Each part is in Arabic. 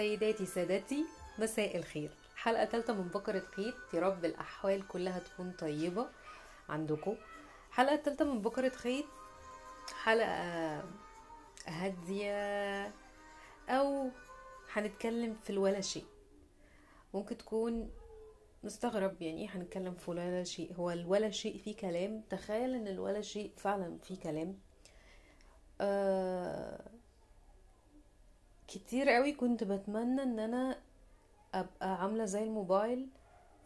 سيداتي سادتي مساء الخير. حلقة تالتة من بكرة خيط يا رب الأحوال كلها تكون طيبة عندكم. حلقة تالتة من بكرة خيط حلقة هادية أو هنتكلم في الولا شيء. ممكن تكون مستغرب يعني إيه هنتكلم في ولا شيء. هو الولا شيء فيه كلام؟ تخيل إن الولا شيء فعلا فيه كلام. آه كتير قوي كنت بتمنى إن أنا أبقى عاملة زي الموبايل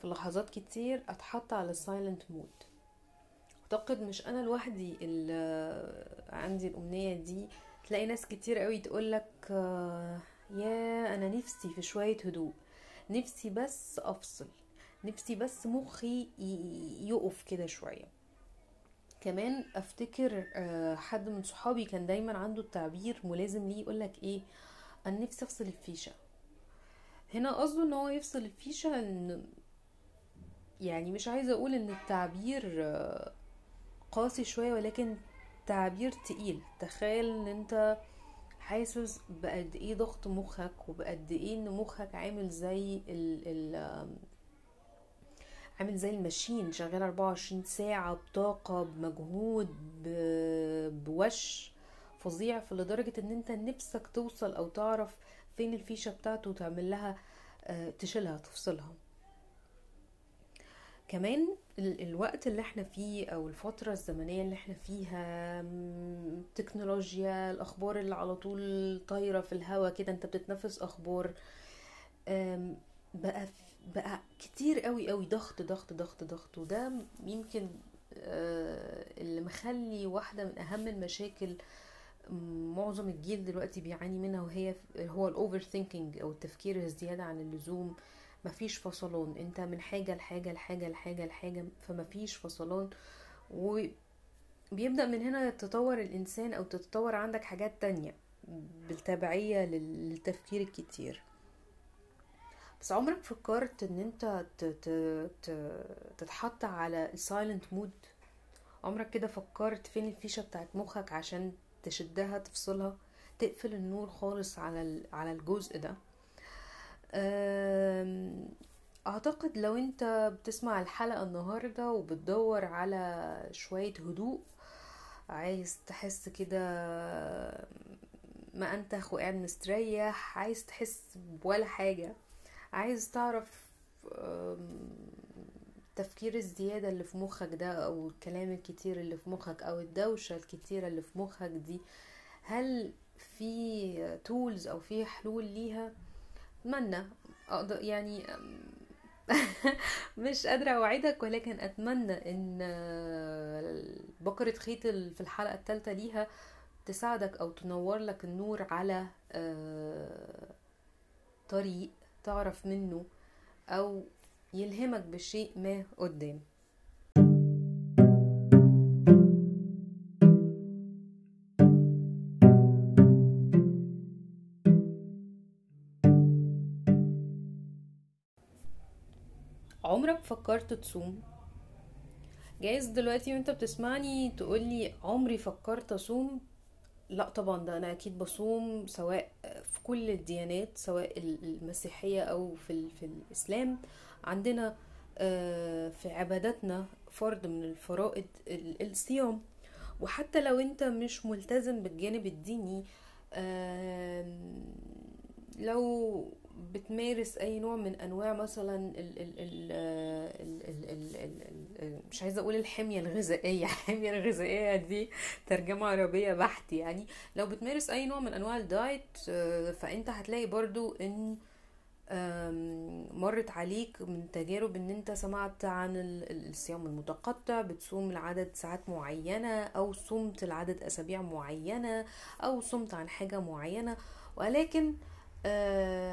في لحظات كتير أتحط على ال silent mode أعتقد مش أنا لوحدي اللي عندي الأمنية دي. تلاقي ناس كتير قوي تقولك آه، يا أنا نفسي في شوية هدوء. نفسي بس أفصل. نفسي بس مخي يقف كده شوية. كمان أفتكر آه، حد من صحابي كان دايما عنده التعبير ملازم ليه يقولك إيه أنا نفسي أفصل الفيشة. هنا قصده إن هو يفصل الفيشة إن يعني مش عايزة أقول إن التعبير قاسي شوية ولكن تعبير تقيل. تخيل إن أنت حاسس بقد إيه ضغط مخك وبقد إيه إن مخك عامل زي ال ال عامل زي الماشين شغال 24 ساعة بطاقة بمجهود بوش. فظيع فلدرجة إن أنت نفسك توصل أو تعرف فين الفيشة بتاعته وتعمل لها آه، تشيلها تفصلها. كمان ال- الوقت اللي إحنا فيه أو الفترة الزمنية اللي إحنا فيها تكنولوجيا الأخبار اللي على طول طايرة في الهوا كده أنت بتتنفس أخبار بقى بقى كتير قوي قوي ضغط ضغط ضغط ضغط. وده يمكن آه، اللي مخلي واحدة من أهم المشاكل معظم الجيل دلوقتي بيعاني منها وهي هو الأوفر ثينكينج أو التفكير الزيادة عن اللزوم. مفيش فصلان. انت من حاجة لحاجة لحاجة لحاجة لحاجة فمفيش فصلان. وبيبدأ من هنا يتطور الإنسان أو تتطور عندك حاجات تانية بالتبعية لل- للتفكير الكتير. بس عمرك فكرت إن أنت تتحط على ال silent mode عمرك كده فكرت فين الفيشة بتاعت مخك عشان تشدها تفصلها تقفل النور خالص على على الجزء ده. أعتقد لو أنت بتسمع الحلقة النهاردة وبتدور على شوية هدوء عايز تحس كده ما أنتخ وقاعد مستريح عايز تحس بولا حاجة عايز تعرف التفكير الزيادة اللي في مخك ده أو الكلام الكتير اللي في مخك أو الدوشة الكتيرة اللي في مخك دي هل في تولز أو في حلول ليها؟ أتمنى. أقدر يعني مش قادرة أوعدك ولكن أتمنى إن آه، بكرة خيط في الحلقة الثالثة ليها تساعدك أو تنور لك النور على آه، طريق تعرف منه أو يلهمك بشيء ما قدام. عمرك فكرت تصوم؟ جايز دلوقتي وانت بتسمعني تقولي عمري فكرت اصوم؟ لا طبعا ده أنا أكيد بصوم سواء في كل الديانات سواء المسيحية أو في, في الإسلام. عندنا آه، في عباداتنا فرض من الفرائض ال- الصيام. وحتى لو أنت مش ملتزم بالجانب الديني لو بتمارس اي نوع من انواع مثلا ال ال ال ال ال ال ال مش عايزه أقول الحميه الغذائيه الحميه الغذائيه دي ترجمه عربيه بحت يعني لو بتمارس اي نوع من انواع الدايت فانت هتلاقي برضو ان مرت عليك من تجارب ان انت سمعت عن الصيام المتقطع بتصوم لعدد ساعات معينه أو صمت لعدد اسابيع معينه أو صمت عن حاجة معينه ولكن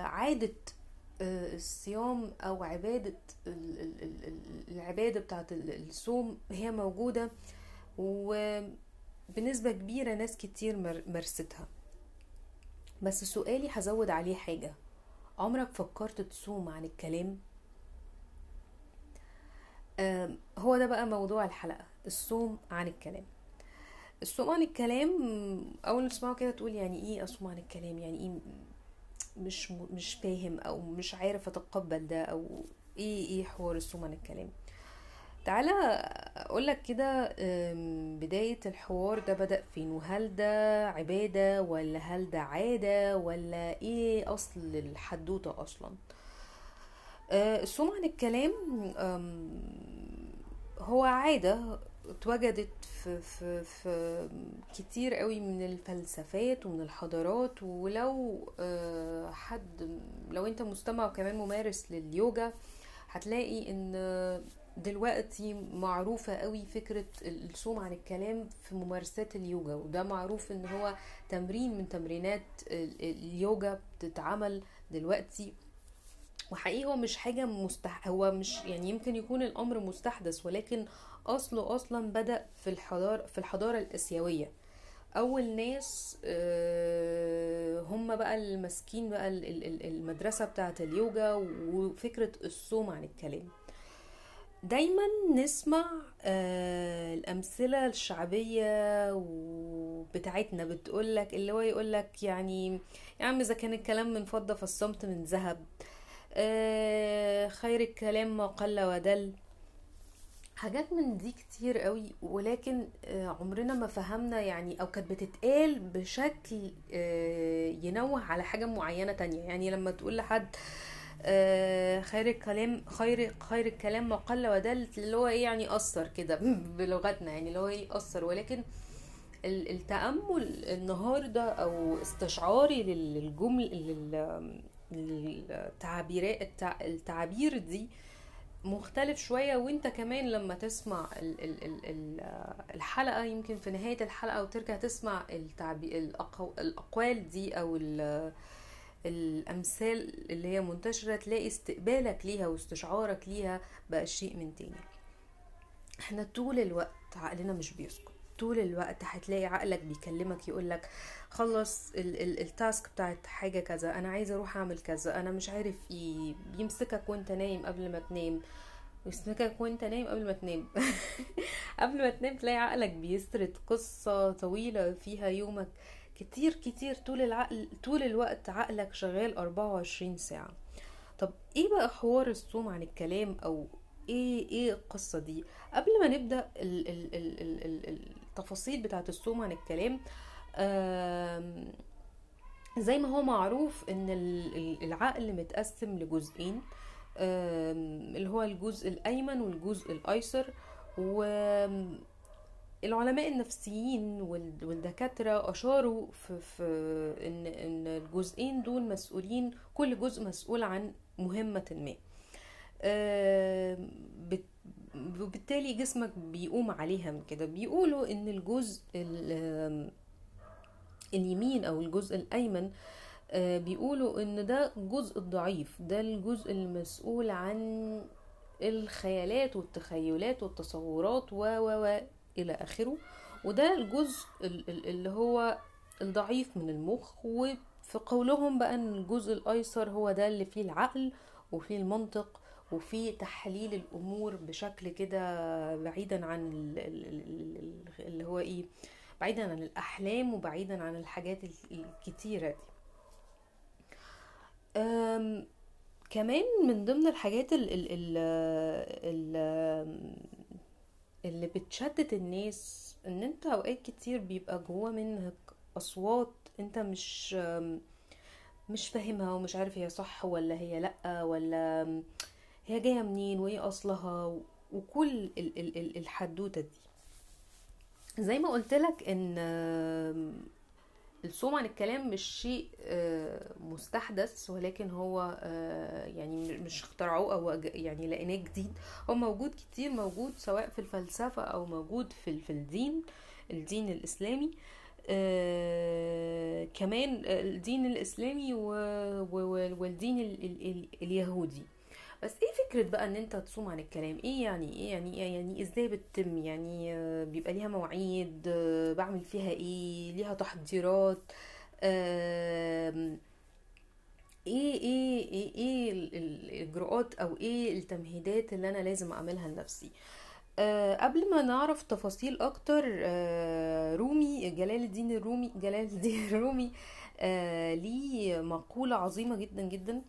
عادة آه، الصيام أو عبادة ال- ال- ال- ال- العبادة بتاعت ال- الصوم هي موجودة وبنسبة كبيرة ناس كتير مارستها. بس سؤالي هزود عليه حاجة. عمرك فكرت تصوم عن الكلام؟ هو ده بقى موضوع الحلقة الصوم عن الكلام. الصوم عن الكلام أول ما تسمعه كده تقول يعني إيه أصوم عن الكلام؟ يعني إيه مش مش فاهم أو مش عارف أتقبل ده أو إيه إيه حوار الصوم عن الكلام. تعالى أقولك كده أم، بداية الحوار ده بدأ فين؟ وهل ده عبادة ولا هل ده عادة ولا إيه أصل الحدوتة أصلا؟ آه، الصوم عن الكلام هو عادة اتوجدت في, في, في كتير قوي من الفلسفات ومن الحضارات ولو آه، حد لو انت مستمع وكمان ممارس لليوجا هتلاقي ان دلوقتي معروفة قوي فكرة الصوم عن الكلام في ممارسات اليوجا وده معروف ان هو تمرين من تمرينات ال- اليوجا بتتعمل دلوقتي. وحقيقي هو مش حاجة مستح هو مش يعني يمكن يكون الأمر مستحدث ولكن أصله أصلا بدأ في الحضارة في الحضارة الآسيوية. أول ناس آه، هم بقى الماسكين بقى ال- ال- ال- المدرسة بتاعة اليوجا وفكرة الصوم عن الكلام. دايما نسمع آه، الأمثلة الشعبية وبتاعتنا بتقولك اللي هو يقولك يعني يا عم إذا كان الكلام من فضة فالصمت من ذهب. آه، خير الكلام ما قل ودل. حاجات من دي كتير قوي ولكن آه، عمرنا ما فهمنا يعني أو كانت بتتقال بشكل آه، ينوه على حاجة معينة تانية. يعني لما تقول لحد آه، خير الكلام خير خير الكلام ما قل ودل اللي هو إيه يعني اثر كده بلغتنا يعني اللي هو إيه اثر ولكن ال- التأمل النهاردة أو استشعاري لل- للجمل لل- للتعبيرات التع- التعابير دي مختلف شوية وانت كمان لما تسمع ال- ال- ال- ال- الحلقة يمكن في نهاية الحلقة وترجع تسمع الأقو- الأقوال دي أو ال- الأمثال اللي هي منتشرة تلاقي استقبالك ليها واستشعارك ليها بقى شيء من تاني. إحنا طول الوقت عقلنا مش بيسكت. طول الوقت هتلاقي عقلك بيكلمك يقولك خلص ال ال التاسك بتاعت حاجة كذا أنا عايزة أروح أعمل كذا أنا مش عارف إيه بيمسكك وأنت نايم قبل ما تنام. يمسكك وأنت نايم قبل ما تنام. قبل ما تنام تلاقي عقلك بيسرد قصة طويلة فيها يومك كتير كتير طول العقل طول الوقت عقلك شغال 24 ساعة. طب إيه بقى حوار الصوم عن الكلام؟ أو إيه إيه القصة دي؟ قبل ما نبدأ ال ال ال ال ال التفاصيل بتاعت الصوم عن الكلام آم، زي ما هو معروف إن ال- ال- العقل متقسم لجزئين اللي هو الجزء الأيمن والجزء الأيسر والعلماء النفسيين وال- والدكاترة أشاروا في, في ان إن الجزئين دول مسؤولين كل جزء مسؤول عن مهمة ما. وبالتالي جسمك بيقوم عليها من كده. بيقولوا إن الجزء اليمين أو الجزء الأيمن آه، بيقولوا إن ده الجزء الضعيف ده الجزء المسؤول عن الخيالات والتخيلات والتصورات و و و إلى آخره. وده الجزء ال- ال- اللي هو الضعيف من المخ وفي قولهم بقى إن الجزء الأيسر هو ده اللي فيه العقل وفيه المنطق وفيه تحليل الأمور بشكل كده بعيدا عن ال- ال- ال- ال- اللي هو إيه بعيدا عن الأحلام وبعيدا عن الحاجات ال- الكتيرة دي. أم، كمان من ضمن الحاجات ال ال ال ال اللي بتشتت الناس إن أنت أوقات كتير بيبقى جوا منك أصوات أنت مش مش فاهمها ومش عارف هي صح ولا هي لأ ولا هي جاية منين وايه أصلها وكل ال ال ال الحدوتة دي. زي ما قلت لك إن الصوم عن الكلام مش شيء آه، مستحدث ولكن هو آه، يعني مش اخترعوه أو يعني لقيناه جديد. هو موجود كتير موجود سواء في الفلسفة أو موجود في في الدين الدين الإسلامي. آه، كمان الدين الإسلامي والدين ال- ال- ال- اليهودي. بس إيه فكرة بقى إن أنت تصوم عن الكلام؟ إيه يعني؟ إيه يعني؟ إيه يعني؟ إزاي بتتم؟ يعني آه، بيبقى ليها مواعيد؟ آه، بعمل فيها إيه؟ ليها تحضيرات؟ إيه إيه إيه إيه ال- ال- الإجراءات أو إيه التمهيدات اللي أنا لازم أعملها لنفسي؟ أه قبل ما نعرف تفاصيل أكتر أه رومي جلال الدين الرومي جلال الدين الرومي آه ليه مقولة عظيمة جدا جدا.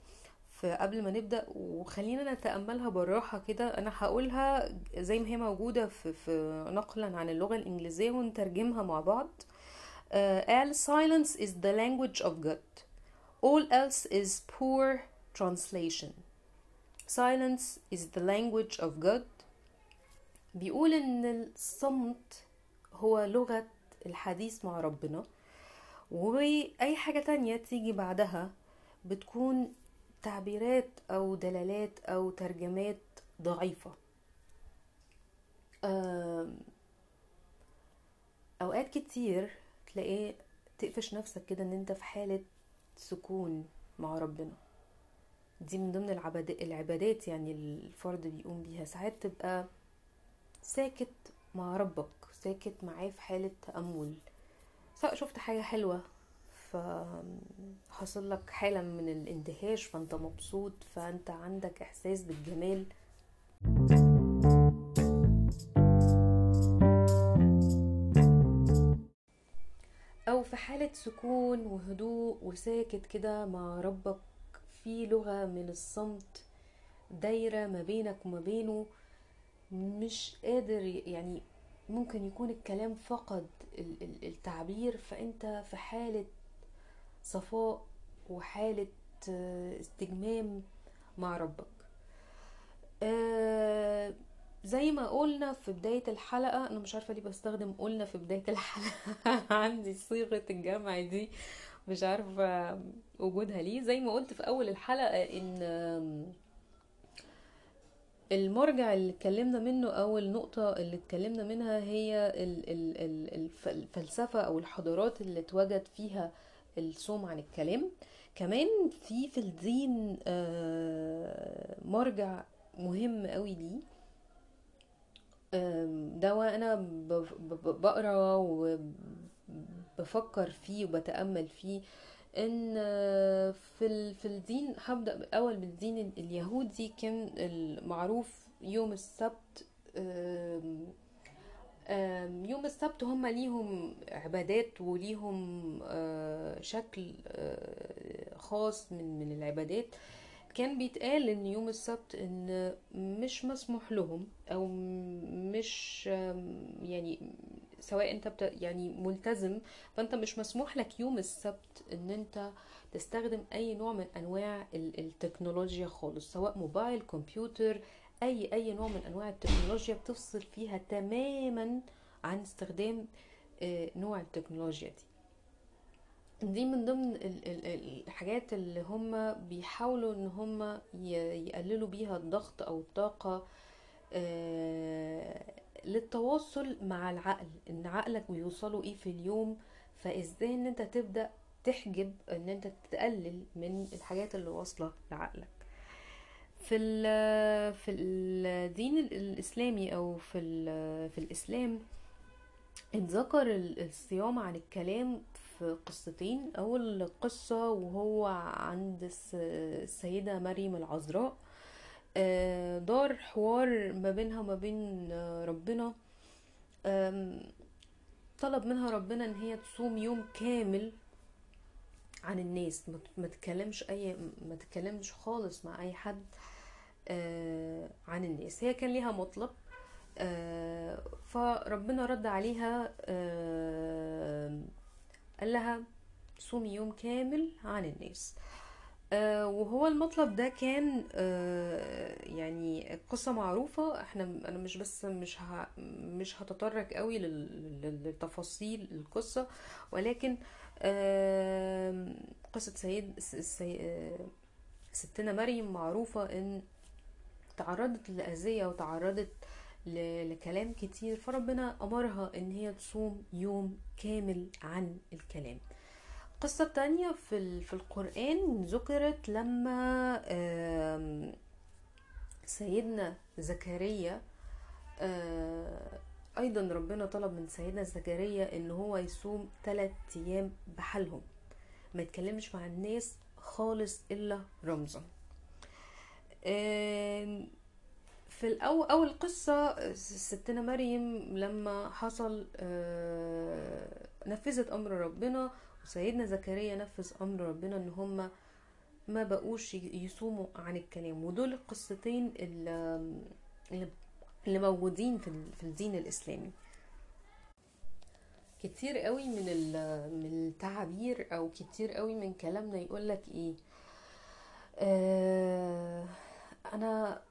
فقبل ما نبدأ وخلينا نتأملها بالراحة كده. أنا هقولها زي ما هي موجودة في, في نقلا عن اللغة الإنجليزية ونترجمها مع بعض. uh, All silence is the language of God. All else is poor translation. Silence is the language of God. بيقول إن الصمت هو لغة الحديث مع ربنا. وأي حاجة تانية تيجي بعدها بتكون تعبيرات أو دلالات أو ترجمات ضعيفة. أوقات كتير تلاقيه تقفش نفسك كده إن أنت في حالة سكون مع ربنا. دي من ضمن العباد... العبادات يعني الفرد بيقوم بيها. ساعات تبقى ساكت مع ربك ساكت معاه في حالة تأمل. سواء شفت حاجة حلوة فحصل لك حالة من الاندهاش فأنت مبسوط فأنت عندك إحساس بالجمال. أو في حالة سكون وهدوء وساكت كده مع ربك في لغة من الصمت دايرة ما بينك وما بينه مش قادر يعني ممكن يكون الكلام فقد ال- ال- التعبير فأنت في حالة صفاء وحالة آه، استجمام مع ربك. آه، زي ما قلنا في بداية الحلقة أنا مش عارفة ليه بستخدم قلنا في بداية الحلقة. عندي صيغة الجمع دي مش عارفة وجودها ليه. زي ما قلت في أول الحلقة إن المرجع اللي اتكلمنا منه أو النقطة اللي اتكلمنا منها هي ال- ال- ال- الف- الفلسفة أو الحضارات اللي اتوجد فيها الصوم عن الكلام. كمان في في الدين آه، مرجع مهم قوي ليه. آم، ده وأنا بقرا وبفكر فيه وبتأمل فيه إن آه، في في الدين هبدأ الأول بالدين ال- اليهودي كان المعروف يوم السبت يوم السبت هم ليهم عبادات وليهم آه، شكل آه، خاص من من العبادات. كان بيتقال إن يوم السبت إن مش مسموح لهم أو مش يعني سواء أنت بت يعني ملتزم فأنت مش مسموح لك يوم السبت إن أنت تستخدم أي نوع من أنواع ال- التكنولوجيا خالص سواء موبايل كمبيوتر أي أي نوع من أنواع التكنولوجيا بتفصل فيها تماما عن استخدام آه، نوع التكنولوجيا دي. دي من ضمن ال- ال- الحاجات اللي هم بيحاولوا إن هم يقللوا بيها الضغط أو الطاقة آه، للتواصل مع العقل. إن عقلك بيوصله إيه في اليوم فإزاي إن أنت تبدأ تحجب إن أنت تقلل من الحاجات اللي واصلة لعقلك. في ال- في الدين الإسلامي أو في في الإسلام اتذكر ال- الصيام عن الكلام في قصتين. أول قصة وهو عند الس- السيدة مريم العذراء. آه، دار حوار ما بينها وما بين ربنا. طلب منها ربنا إن هي تصوم يوم كامل عن الناس. ما تتكلمش أي ما تتكلمش خالص مع أي حد. عن الناس هي كان ليها مطلب آه، فربنا رد عليها آه، قال لها صومي يوم كامل عن الناس آه، وهو المطلب ده كان آه، يعني قصة معروفة إحنا أنا مش بس مش ه... مش هتطرق قوي لتفاصيل القصة ولكن قصة سيد. آه، ستنا مريم معروفة إن تعرضت لأذية وتعرضت لكلام كتير فربنا أمرها إن هي تصوم يوم كامل عن الكلام. القصة التانية في في القرآن ذكرت لما سيدنا زكريا آه، أيضا ربنا طلب من سيدنا زكريا إن هو يصوم ثلاث أيام بحالهم. ما يتكلمش مع الناس خالص إلا رمزا. في الأول أول قصة ستنا مريم لما حصل آه، نفذت أمر ربنا سيدنا زكريا نفذ أمر ربنا إن هم ما بقوش يصوموا عن الكلام. ودول القصتين اللي موجودين في الدين الإسلامي. كتير قوي من من التعابير أو كتير قوي من كلامنا يقول لك إيه؟ آه أنا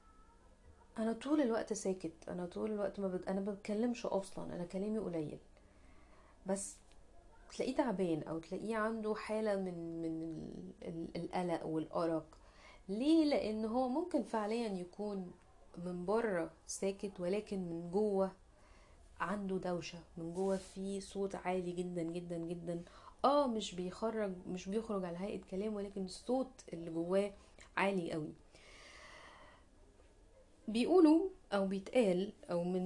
أنا طول الوقت ساكت. أنا طول الوقت ما بد... أنا ما بتكلمش أصلا. أنا كلامي قليل. بس تلاقيه تعبان أو تلاقيه عنده حالة من من القلق والأرق. ليه؟ لأن هو ممكن فعليا يكون من بره ساكت ولكن من جوه عنده دوشة. من جوه في صوت عالي جدا جدا جدا. آه مش بيخرج مش بيخرج على هيئة كلام ولكن الصوت اللي جواه عالي قوي. بيقولوا أو بيتقال أو من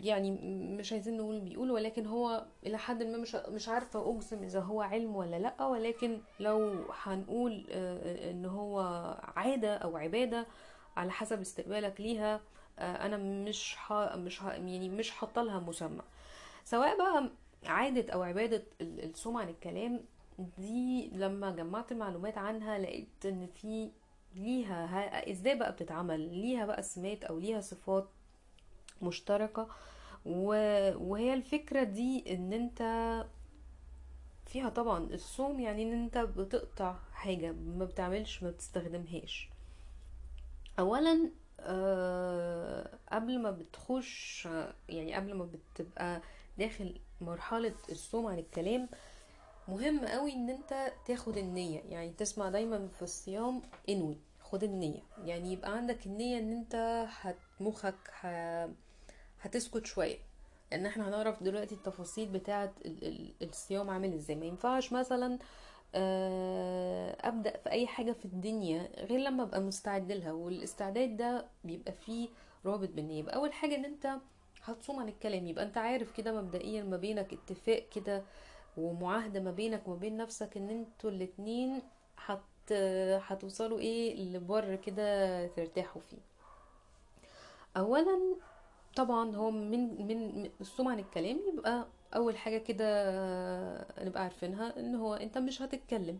يعني مش عايزين نقول بيقولوا ولكن هو إلى حد ما مش مش عارفة اجزم إذا هو علم ولا لأ ولكن لو هنقول إن هو عادة أو عبادة على حسب استقبالك ليها أنا مش ح... مش ح... يعني مش حاطة لها مسمى. سواء بقى عادة أو عبادة الصوم عن الكلام دي لما جمعت المعلومات عنها لقيت إن في ليها إزاي بقى بتتعمل؟ ليها بقى سمات أو ليها صفات مشتركة. وهي الفكرة دي إن أنت فيها طبعا الصوم يعني إن أنت بتقطع حاجة ما بتعملش ما بتستخدمهاش. اولا أه قبل ما بتخش يعني قبل ما بتبقى داخل مرحلة الصوم عن الكلام مهم قوي إن أنت تاخد النية. يعني تسمع دايما في الصيام انوي خد النية. يعني يبقى عندك النية إن أنت مخك ه... هتسكت شوية. لأن إحنا هنعرف دلوقتي التفاصيل بتاعة الصيام عامل إزاي. ما ينفعش مثلا أبدأ في أي حاجة في الدنيا غير لما أبقى مستعد لها. والاستعداد ده بيبقى فيه رابط بالنيه يبقى أول حاجة إن أنت هتصوم عن الكلام. يبقى أنت عارف كده مبدئيا ما بينك اتفاق كده ومعاهدة ما بينك وما بين نفسك إن أنتوا الاتنين هت هتوصلوا إيه لبر كده ترتاحوا فيه. اولا طبعا هو من من الصوم عن الكلام يبقى أول حاجة كده نبقى عارفينها إن هو أنت مش هتتكلم.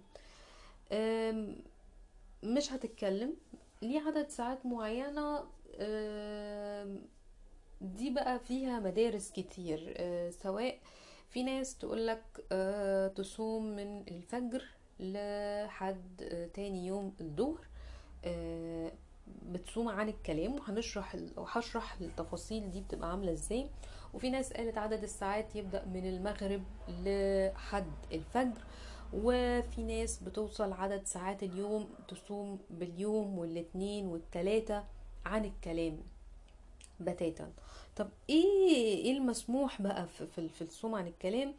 مش هتتكلم ليه عدد ساعات معينة؟ دي بقى فيها مدارس كتير. سواء في ناس تقولك تصوم من الفجر لحد تاني يوم الظهر بتصوم عن الكلام وهنشرح وهشرح التفاصيل دي بتبقى عاملة إزاي. وفي ناس قالت عدد الساعات يبدأ من المغرب لحد الفجر وفي ناس بتوصل عدد ساعات اليوم تصوم باليوم والاثنين والتلاتة عن الكلام بتاتا. طب إيه إيه المسموح بقى في في الصوم عن الكلام؟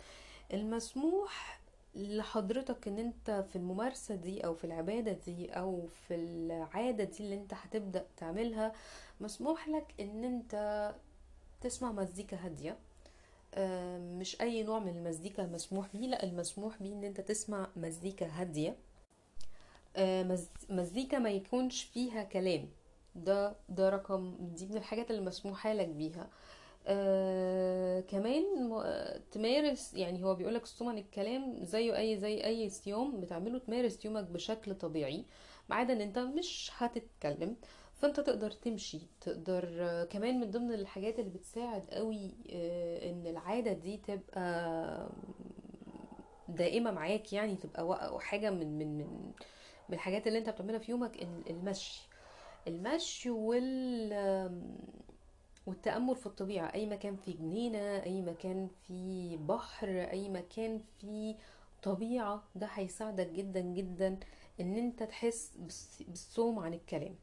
المسموح لحضرتك إن أنت في الممارسة دي أو في العبادة دي أو في العادة دي اللي أنت هتبدأ تعملها مسموح لك إن أنت تسمع مزيكا هادية. مش أي نوع من المزيكا مسموح بيه لأ المسموح بيه إن أنت تسمع مزيكا هادية. مزيكا ما يكونش فيها كلام. ده ده رقم دي من الحاجات اللي مسموحة لك بيها. آه كمان تمارس يعني هو بيقولك عن الكلام زيه أي زي أي صيام بتعمله تمارس يومك بشكل طبيعي ما عدا إن أنت مش هتتكلم فأنت تقدر تمشي تقدر آه كمان من ضمن الحاجات اللي بتساعد قوي آه إن العادة دي تبقى دائمة معاك يعني تبقى حاجة من من من من الحاجات اللي أنت بتعملها في يومك المشي. المشي وال والتأمل في الطبيعة أي مكان في جنينة أي مكان في بحر أي مكان في طبيعة ده هيساعدك جدا جدا إن أنت تحس بالصوم عن الكلام.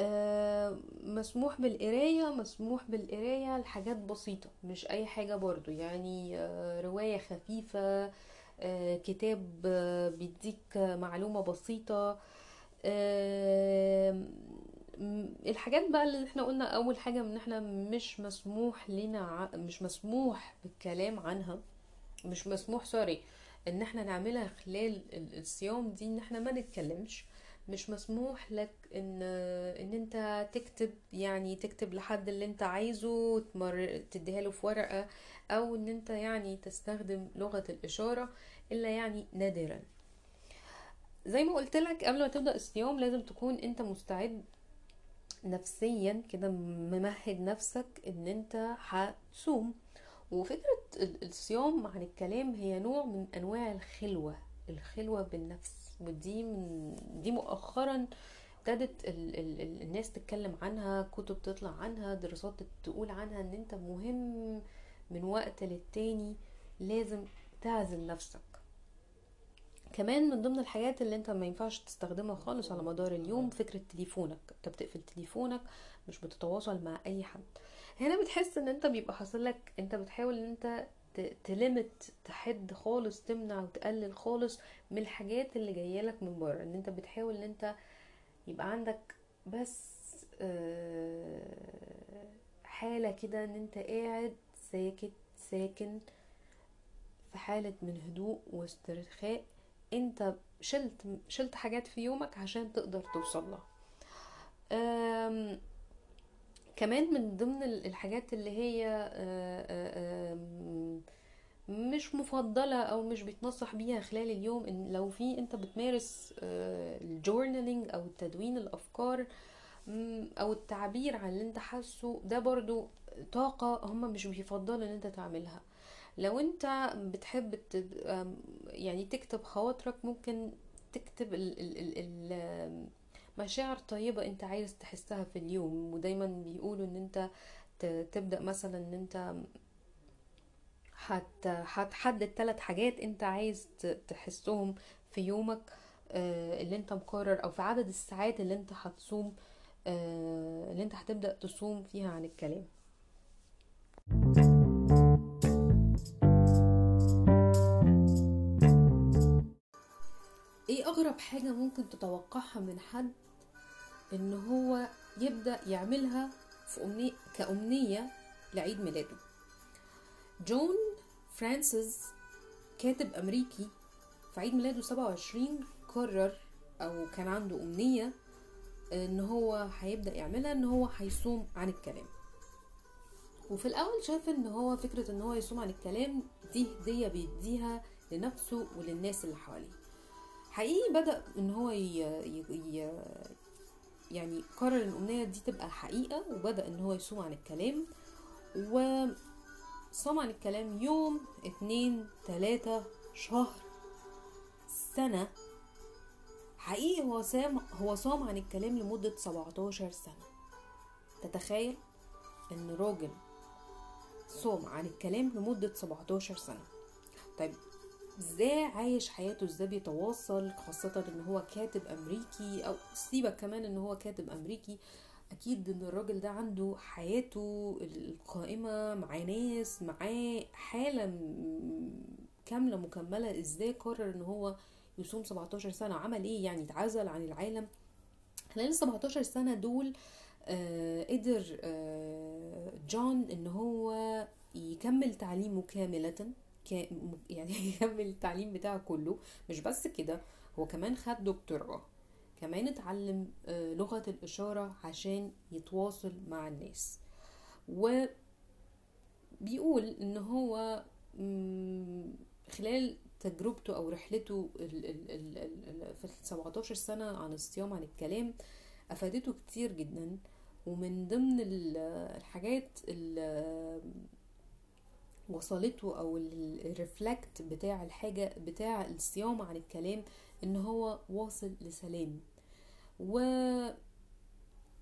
آه مسموح بالقراية مسموح بالقراية لحاجات بسيطة مش أي حاجة برضو. يعني آه رواية خفيفة آه كتاب بيديك معلومة بسيطة الحاجات بقى اللي إحنا قلنا أول حاجة إن إحنا مش مسموح لنا مش مسموح بالكلام عنها. مش مسموح سوري إن إحنا نعملها خلال الصيام دي إن إحنا ما نتكلمش. مش مسموح لك إن إن انت تكتب يعني تكتب لحد اللي انت عايزه تمر تديها له في ورقة أو إن انت يعني تستخدم لغة الإشارة إلا يعني نادرا. زي ما قلت لك قبل ما تبدأ الصيام لازم تكون أنت مستعد نفسيا كده ممهد نفسك إن أنت هتصوم. وفكرة ال- الصيام عن الكلام هي نوع من أنواع الخلوة الخلوة بالنفس. ودي من دي مؤخرا ابتدت ال ال ال الناس تتكلم عنها كتب تطلع عنها دراسات تقول عنها إن أنت مهم من وقت للتاني لازم تعزل نفسك. كمان من ضمن الحاجات اللي انت ما ينفعش تستخدمها خالص على مدار اليوم فكرة تليفونك. انت بتقفل تليفونك مش بتتواصل مع أي حد. هنا بتحس إن انت بيبقى حاصل لك انت بتحاول إن انت تلمت تحد خالص تمنع وتقلل خالص من الحاجات اللي جاية لك من بره. إن انت بتحاول إن انت يبقى عندك بس آه، حالة كده إن انت قاعد ساكت ساكن في حالة من هدوء واسترخاء انت شلت شلت حاجات في يومك عشان تقدر توصل لها. كمان من ضمن ال- الحاجات اللي هي آه، آه، مش مفضلة أو مش بيتنصح بيها خلال اليوم إن لو في أنت بتمارس الجورنالينج أو تدوين الأفكار أو التعبير عن اللي أنت حاسه ده برضو طاقة هما مش بيفضلوا إن أنت تعملها. لو انت بتحب يعني تكتب خواطرك ممكن تكتب ال ال ال مشاعر طيبة انت عايز تحسها في اليوم. ودايما بيقولوا ان انت تبدأ مثلا ان انت هت هتحدد ثلاث حاجات انت عايز تحسهم في يومك آه، اللي انت مقرر أو في عدد الساعات اللي انت هتصوم آه، اللي انت هتبدأ تصوم فيها عن الكلام. إيه أغرب حاجة ممكن تتوقعها من حد إن هو يبدأ يعملها في أمنية كأمنية لعيد ميلاده. جون فرانسيس كاتب أمريكي في عيد ميلاده 27 قرر أو كان عنده أمنية إن هو هيبدأ يعملها إن هو هيصوم عن الكلام. وفي الأول شاف إن هو فكرة إن هو يصوم عن الكلام دي هدية بيديها لنفسه وللناس اللي حواليه. حقيقي بدأ إن هو ي... ي... ي... يعني قرر إن الأمنية دي تبقى حقيقة وبدأ إن هو يصوم عن الكلام وصام عن الكلام يوم اتنين تلاتة شهر سنة. حقيقي هو سام هو صام عن الكلام لمدة 17 سنة. تتخيل إن راجل صام عن الكلام لمدة 17 سنة. طيب إزاي عايش حياته إزاي بيتواصل خاصة ان هو كاتب أمريكي أو سيبك كمان ان هو كاتب أمريكي. أكيد إن الراجل ده عنده حياته القائمة معاه ناس معاه حالة كاملة مكملة. إزاي قرر إن هو يصوم 17 سنة؟ عمل إيه؟ يعني اتعزل عن العالم. خلال ال 17 سنة دول آه قدر آه جون إن هو يكمل تعليمه كاملة. كا- يعني يكمل التعليم بتاعه كله. مش بس كده هو كمان خد دكتوراه. كمان اتعلم آه، لغة الإشارة عشان يتواصل مع الناس. وبيقول إن هو خلال تجربته أو رحلته في ال 17 سنة عن الصيام عن الكلام أفادته كتير جدا. ومن ضمن ال- الحاجات اللي وصلته أو الريفلكت بتاع الحاجة بتاع الصيام عن الكلام إن هو واصل لسلام.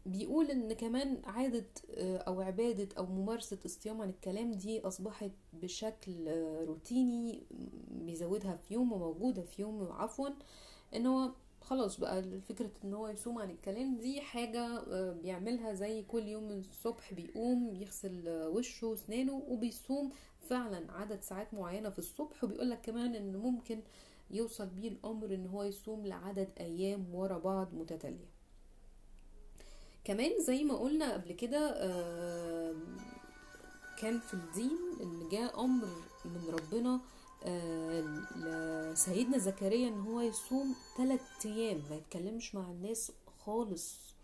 وبيقول إن كمان عادة آه، أو عبادة أو ممارسة الصيام عن الكلام دي أصبحت بشكل آه، روتيني بيزودها في يوم وموجودة في يوم عفوا إن هو خلاص بقى فكرة إن هو يصوم عن الكلام دي حاجة آه، بيعملها زي كل يوم الصبح بيقوم يغسل وشه وسنانه وبيصوم فعلا عدد ساعات معينة في الصبح وبيقولك كمان إن ممكن يوصل بيه الأمر إن هو يصوم لعدد أيام ورا بعض متتالية. كمان زي ما قلنا قبل كده آم، كان في الدين إن جاء أمر من ربنا آه، لسيدنا زكريا إن هو يصوم ثلاث أيام ما يتكلمش مع الناس خالص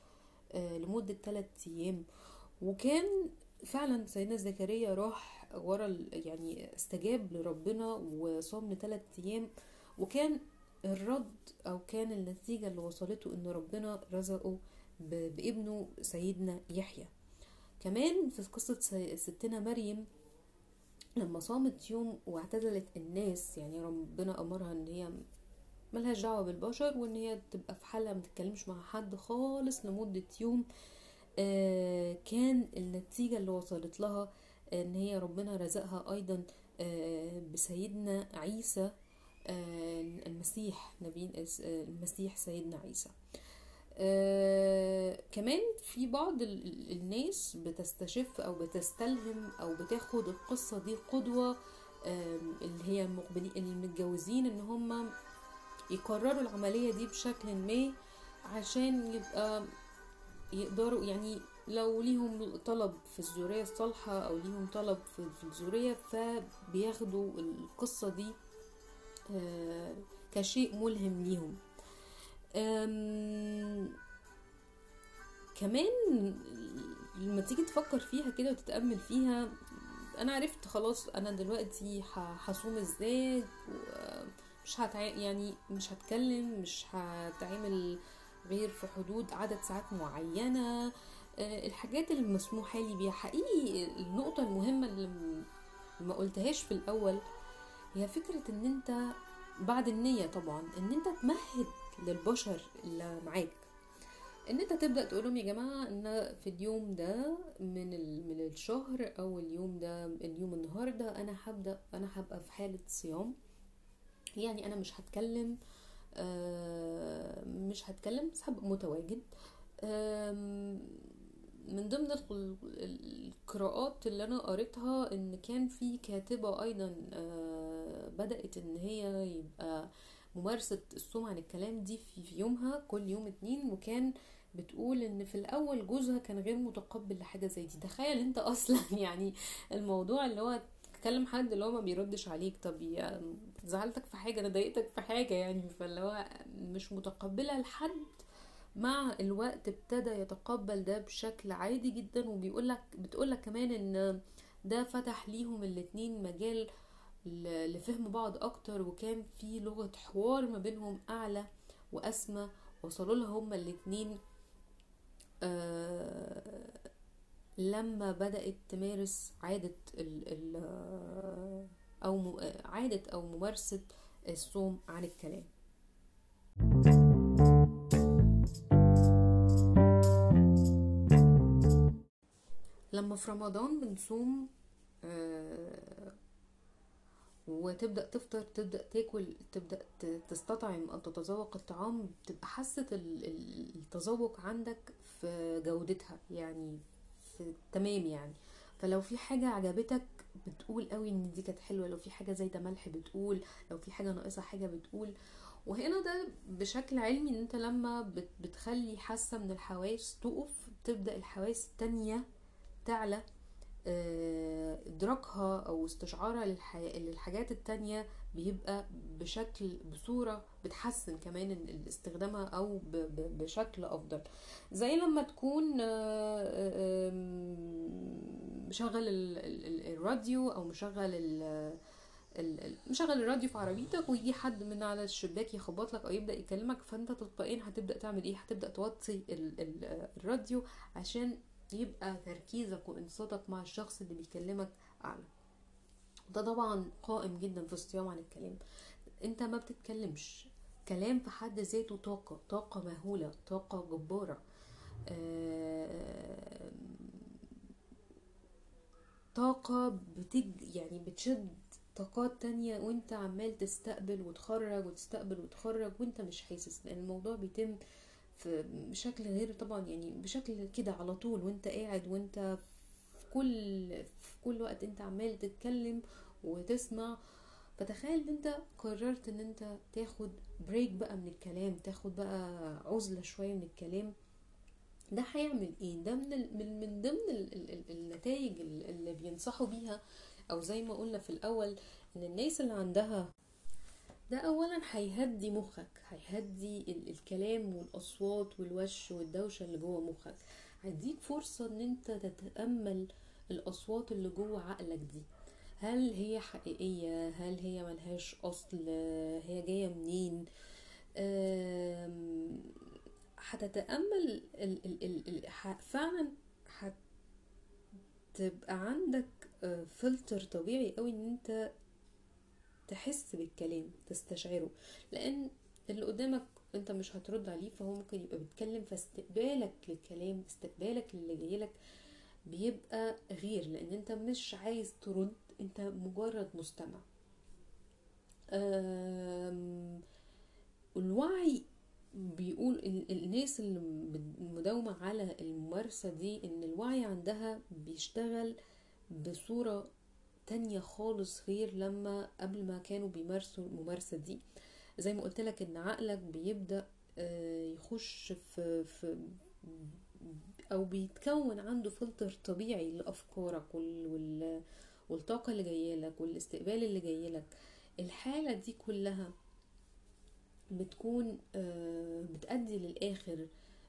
آه، لمدة ثلاث أيام. وكان فعلا سيدنا زكريا راح ورا يعني استجاب لربنا وصام لثلاث أيام. وكان الرد أو كان النتيجة اللي وصلته إن ربنا رزقه بابنه سيدنا يحيى. كمان في سي- ستنا مريم لما صامت يوم واعتزلت الناس يعني ربنا أمرها إن هي ملهاش دعوة بالبشر وإن هي تبقى في حالها ما تتكلمش مع حد خالص لمدة يوم آه، كان النتيجة اللي وصلت لها إن هي ربنا رزقها أيضا آه، بسيدنا عيسى آه، المسيح نبي المسيح سيدنا عيسى. آه، كمان في بعض ال- ال- الناس بتستشف أو بتستلهم أو بتاخد القصة دي قدوة آم، اللي هي المقبلين المتجوزين إن هم يكرروا العملية دي بشكل ما عشان يبقى يقدروا يعني لو ليهم طلب في الذرية الصالحة أو ليهم طلب في الذرية فبياخدوا القصة دي آه، كشيء ملهم ليهم. كمان لما تيجي تفكر فيها كده وتتأمل فيها أنا عرفت خلاص أنا دلوقتي هصوم إزاي مش هتع... يعني مش هتكلم مش هتعمل غير في حدود عدد ساعات معينة. آه، الحاجات اللي مسموحة لي بيها. حقيقي النقطة المهمة اللي ما قلتهاش في الأول هي فكرة إن أنت بعد النية طبعا إن أنت تمهد للبشر اللي معاك. إن أنت تبدأ تقول لهم يا جماعة إن في اليوم ده من من الشهر أو اليوم ده اليوم النهارده أنا هبدأ أنا هبقى في حالة صيام. يعني أنا مش هتكلم آه، مش هتكلم بس هبقى متواجد من ضمن ال- القراءات اللي أنا قريتها إن كان في كاتبة أيضا آه، بدأت إن هي يبقى ممارسة الصوم عن الكلام دي في يومها كل يوم اتنين وكان بتقول إن في الأول جوزها كان غير متقبل لحاجة زي دي. تخيل أنت أصلا يعني الموضوع اللي هو تكلم حد اللي هو ما بيردش عليك طب زعلتك في حاجة أنا ضايقتك في حاجة يعني فاللي هو مش متقبلة لحد مع الوقت ابتدى يتقبل ده بشكل عادي جدا وبيقول لك بتقول لك كمان إن ده فتح ليهم الاتنين مجال لفهم بعض أكتر وكان في لغة حوار ما بينهم أعلى وأسمى. وصلوا لها هما الاتنين آه لما بدأت تمارس عادة ال ال أو عادة أو ممارسة الصوم عن الكلام. لما في رمضان بنصوم آه، وتبدأ تفطر تبدأ تاكل تبدأ ت- تستطعم أو تتذوق الطعام بتبقى ال- التذوق عندك في جودتها يعني في تمام يعني. فلو في حاجة عجبتك بتقول قوي إن دي كانت حلوة لو في حاجة زايدة ملح بتقول لو في حاجة ناقصة حاجة بتقول. وهنا ده بشكل علمي إن أنت لما بت- بتخلي حاسة من الحواس تقف تبدأ الحواس التانية تعلى آه، إدراكها أو استشعارها للح... للحاجات التانية بيبقى بشكل بصورة بتحسن كمان استخدامها أو. بشكل أفضل زي لما تكون آه، آه، مشغل ال... ال... ال- الراديو أو مشغل مشغل الراديو في عربيتك ويجي حد من على الشباك يخبط لك أو يبدأ يكلمك فأنت تلقائيا هتبدأ تعمل إيه هتبدأ توطي ال... ال... الراديو عشان يبقى تركيزك وانصاتك مع الشخص اللي بيكلمك أعلى. ده طبعا قائم جدا في الصيام عن الكلام. أنت ما بتتكلمش. كلام في حد ذاته طاقة طاقة مهولة طاقة جبارة. آه، طاقة بتج يعني بتشد طاقات تانية وأنت عمال تستقبل وتخرج وتستقبل وتخرج وأنت مش حاسس. لأن الموضوع بيتم في بشكل غير طبعا يعني بشكل كده على طول وأنت قاعد وأنت في كل في كل وقت أنت عمال تتكلم وتسمع. فتخيل إن أنت قررت إن أنت تاخد بريك بقى من الكلام تاخد بقى عزلة شوية من الكلام. ده هيعمل إيه؟ ده من من من ضمن ال- ال- ال- النتائج ال- اللي بينصحوا بيها. أو زي ما قلنا في الأول إن الناس اللي عندها ده اولا هيهدي مخك هيهدي ال- الكلام والأصوات والوش والدوشة اللي جوه مخك. هيديك فرصة إن أنت تتأمل الأصوات اللي جوه عقلك دي. هل هي حقيقية؟ هل هي ملهاش أصل؟ هي جاية منين؟ هتتأمل ال ال ال ال فعلا هتبقى عندك آه، فلتر طبيعي قوي إن أنت تحس بالكلام تستشعره. لأن اللي قدامك أنت مش هترد عليه فهو ممكن يبقى بيتكلم فاستقبالك للكلام استقبالك للي جايلك بيبقى غير لأن أنت مش عايز ترد أنت مجرد مستمع. الوعي بيقول ال- الناس اللي مداومة على الممارسة دي إن الوعي عندها بيشتغل بصورة تانية خالص غير لما قبل ما كانوا بيمارسوا الممارسة دي. زي ما قلت لك إن عقلك بيبدأ آه، يخش في, في أو بيتكون عنده فلتر طبيعي لأفكارك وال وال والطاقة اللي جايلك والاستقبال اللي جايلك الحالة دي كلها بتكون آه، بتأدي للآخر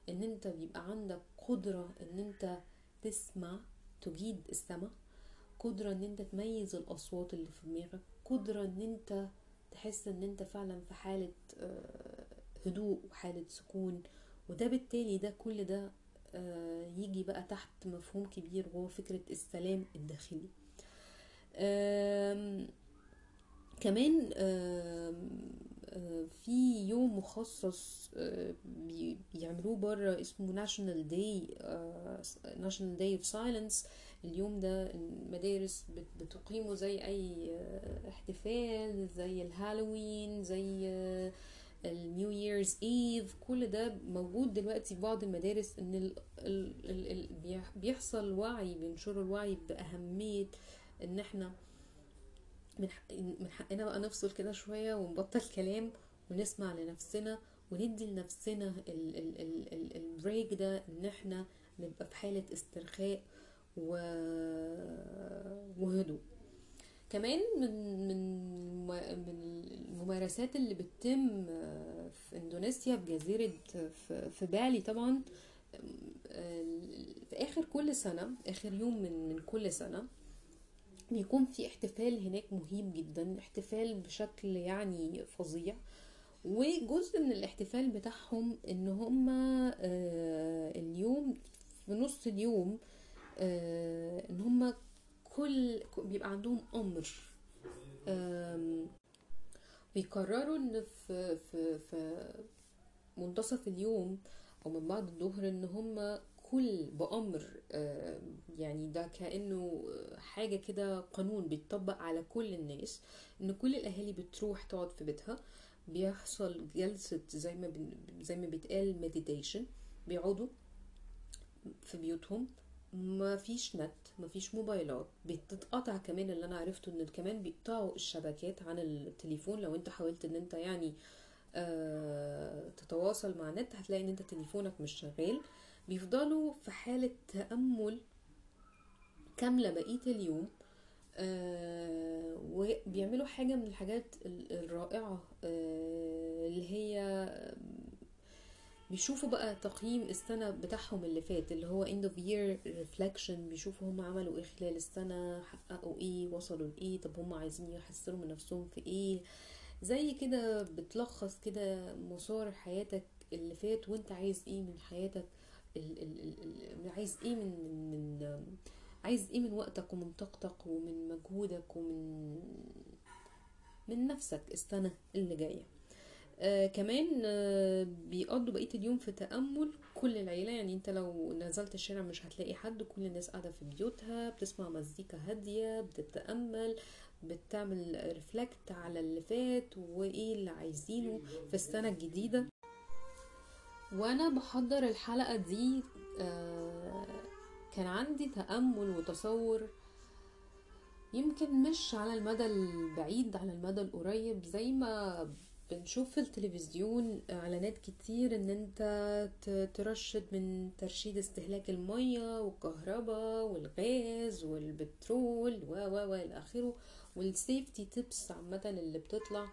إن أنت بيبقى عندك قدرة إن أنت تسمع تجيد السمع. قدرة إن أنت تميز الأصوات اللي في دماغك قدرة إن أنت تحس إن أنت فعلا في حالة آه، هدوء وحالة سكون. وده بالتالي ده كل ده آه، يجي بقى تحت مفهوم كبير وهو فكرة السلام الداخلي. كمان آه، في يوم مخصص بي- بيعملوه بره اسمه Day آه، National Day of Silence. اليوم ده المدارس بت- بتقيمه زي آه، احتفال زي الهالوين زي ال New Year's Eve كل ده موجود دلوقتي في بعض المدارس إن ال ال ال ال بيح- بيحصل وعي بينشروا الوعي بأهمية إن إحنا من حق من حقنا بقى نفصل كده شوية ونبطل كلام ونسمع لنفسنا وندي لنفسنا ال- ال- ال- ال- ال break ده إن إحنا نبقى في حالة استرخاء. وهدوء. كمان من من من الممارسات اللي بتتم في إندونيسيا في جزيرة في, بالي طبعا في آخر كل سنة آخر يوم من من كل سنة بيكون في احتفال هناك مهيب جدا احتفال بشكل يعني فظيع. وجزء من الاحتفال بتاعهم إن هما آه، اليوم في نص اليوم آه، إن هما كل بيبقى عندهم أمر. بيقرروا إن في في في منتصف اليوم أو من بعد الظهر إن هم كل بأمر. آه، يعني ده كأنه حاجة كده قانون بيتطبق على كل الناس إن كل الأهالي بتروح تقعد في بيتها. بيحصل جلسة زي ما زي ما بيتقال مديتيشن بيقعدوا في بيوتهم. ما فيش نت ما فيش موبايلات. بتتقطع كمان اللي أنا عرفته إن كمان بيقطعوا الشبكات عن التليفون. لو أنت حاولت إن أنت يعني آه تتواصل مع النت هتلاقي إن أنت تليفونك مش شغال. بيفضلوا في حالة تأمل كاملة بقية اليوم. آه وبيعملوا حاجة من الحاجات ال- الرائعة آه اللي هي بيشوفوا بقى تقييم السنة بتاعهم اللي فات اللي هو end of year reflection بيشوفوا هم عملوا إيه خلال السنة حققوا إيه وصلوا لإيه طب هم عايزين يحسنوا من نفسهم في إيه؟ زي كده بتلخص كده مسار حياتك اللي فات وأنت عايز إيه من حياتك؟ ال ال ال عايز إيه من من من عايز إيه من وقتك ومن طاقتك ومن مجهودك ومن من نفسك السنة اللي جاية؟ آه كمان آه بيقضوا بقية اليوم في تأمل كل العيلة. يعني انت لو نزلت الشارع مش هتلاقي حد كل الناس قاعدة في بيوتها بتسمع مزيكا هادية بتتأمل بتعمل ريفلكت على اللي فات وإيه اللي عايزينه في السنة الجديدة. وأنا بحضر الحلقة دي آه كان عندي تأمل وتصور. يمكن مش على المدى البعيد على المدى القريب زي ما بنشوف في التلفزيون إعلانات كتير إن أنت ترشد من ترشيد استهلاك المية والكهرباء والغاز والبترول و و و آخره والسيفتي تيبس عامة اللي بتطلع.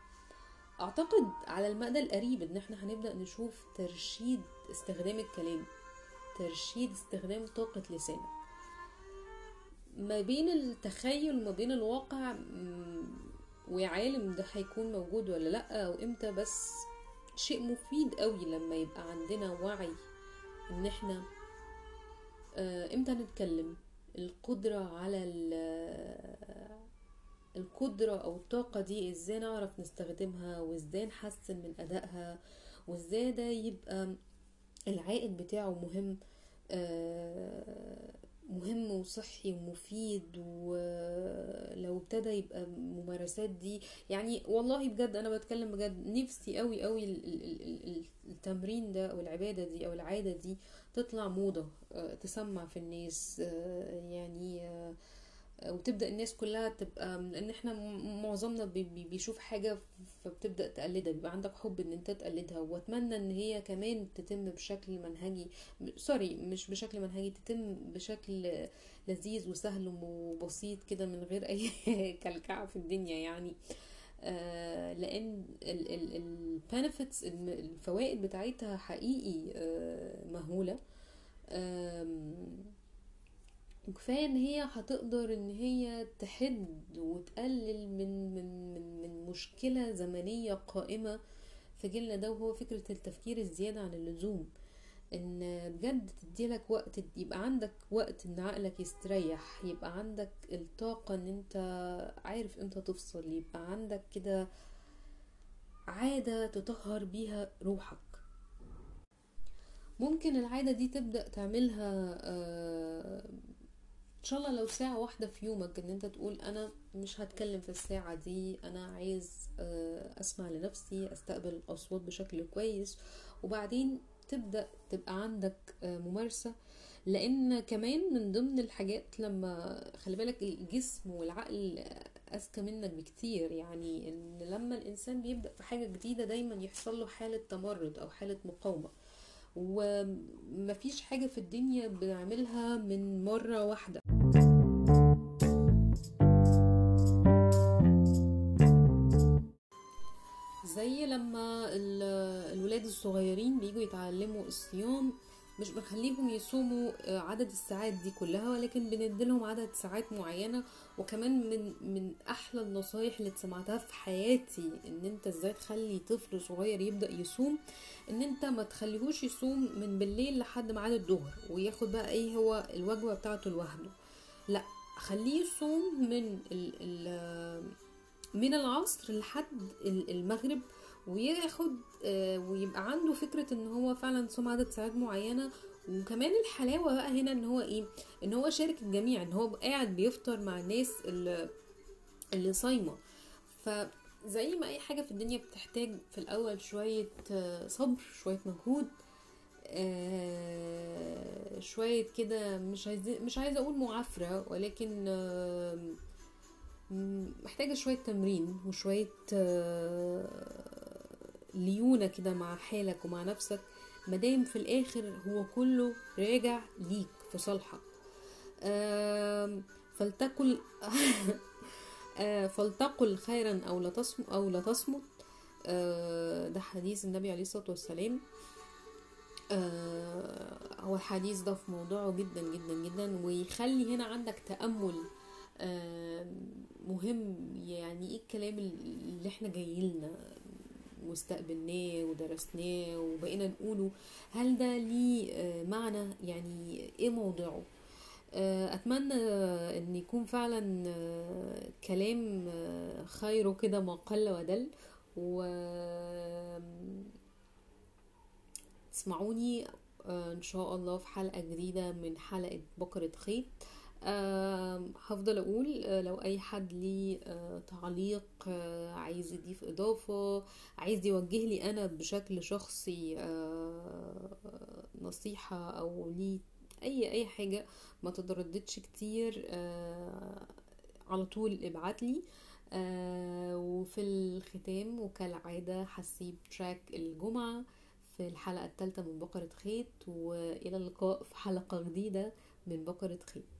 أعتقد على المدى القريب إن إحنا هنبدأ نشوف ترشيد استخدام الكلام ترشيد استخدام طاقة لسانك. ما بين التخيل وما بين الواقع ويا عالم ده هيكون موجود ولا لأ أو إمتى بس شيء مفيد قوي لما يبقى عندنا وعي إن إحنا آه، إمتى نتكلم؟ القدرة على ال- القدرة أو الطاقة دي إزاي نعرف نستخدمها؟ وإزاي نحسن من أدائها؟ وإزاي ده يبقى العائد بتاعه مهم؟ آه، مهم وصحي ومفيد ولو ابتدى يبقى ممارسات دي. يعني والله بجد أنا بتكلم بجد نفسي قوي قوي ال- ال- ال- ال- التمرين ده أو العبادة دي أو العادة دي تطلع موضة آه، تسمع في الناس آه، يعني وتبدأ الناس كلها تبقى لأن إحنا معظمنا بي- بي- بيشوف حاجة فبتبدأ تقلدها بيبقى عندك حب إن أنت تقلدها وأتمنى إن هي كمان تتم بشكل منهجي sorry مش بشكل منهجي تتم بشكل لذيذ وسهل وبسيط كده من غير أي كلكعة في الدنيا يعني. آه لأن البنفيتس الفوائد بتاعتها حقيقي آه مهولة. آم، وكفاية إن هي هتقدر إن هي تحد وتقلل من من من من مشكلة زمنية قائمة في جيلنا ده وهو فكرة التفكير الزيادة عن اللزوم. إن بجد تديلك وقت يبقى عندك وقت إن عقلك يستريح يبقى عندك الطاقة إن أنت عارف أمتى تفصل يبقى عندك كده عادة تطهر بيها روحك. ممكن العادة دي تبدأ تعملها آه، إن شاء الله لو ساعة واحدة في يومك إن أنت تقول أنا مش هتكلم في الساعة دي أنا عايز آه، أسمع لنفسي أستقبل الأصوات بشكل كويس وبعدين تبدأ تبقى عندك آه، ممارسة. لأن كمان من ضمن الحاجات لما خلي بالك الجسم والعقل أذكى منك بكتير. يعني إن لما الإنسان بيبدأ في حاجة جديدة دايما يحصل له حالة تمرد أو حالة مقاومة. ومفيش حاجة في الدنيا بنعملها من مرة واحدة. زي لما ال- الولاد الصغيرين بيجوا يتعلموا الصيام مش بنخليهم يصوموا آه، عدد الساعات دي كلها ولكن بنديلهم عدد ساعات معينة. وكمان من من أحلى النصايح اللي سمعتها في حياتي إن أنت إزاي تخلي طفل صغير يبدأ يصوم إن أنت ما تخليهوش يصوم من بالليل لحد ميعاد الظهر وياخد بقى إيه هو الوجبة بتاعته لوحده. لا خليه يصوم من ال ال من العصر لحد ال- المغرب وياخد آه، ويبقى عنده فكرة إن هو فعلا صوم عدد ساعات معينة. وكمان الحلاوة بقى هنا إن هو إيه؟ إن هو شارك الجميع إن هو قاعد بيفطر مع الناس اللي, اللي صايمة. فزي ما أي حاجة في الدنيا بتحتاج في الأول شوية آه، صبر شوية مجهود آه، شوية كده مش عايزة مش عايزة أقول معافرة ولكن م- محتاجة شوية تمرين وشوية آه، ليونة كده مع حالك ومع نفسك مادام في الآخر هو كله راجع ليك في صالحك. فلتقل آه، فلتقل خيرا أو لا تصمت أو لا تصمت. آه، ده حديث النبي عليه الصلاة والسلام. آه، هو الحديث ده في موضوعه جدا جدا جدا ويخلي هنا عندك تأمل. مهم يعني إيه الكلام اللي إحنا جايلنا واستقبلناه ودرسناه وبقينا نقوله هل ده ليه آه، معنى؟ يعني إيه موضوعه آه، أتمنى إن يكون فعلا آه، كلام خيره كده ما قل ودل. و تسمعوني آه، إن شاء الله في حلقة جديدة من حلقة بكرة خيط هفضل أقول آه، لو أي حد ليه آه، تعليق آه، عايز يضيف إضافة عايز يوجه لي أنا بشكل شخصي نصيحة أو ليه أي أي حاجة ما تترددش كتير على طول ابعت لي. وفي الختام وكالعادة هسيب تراك الجمعة في الحلقة الثالثة من بقرة خيط وإلى اللقاء في حلقة جديدة من بقرة خيط.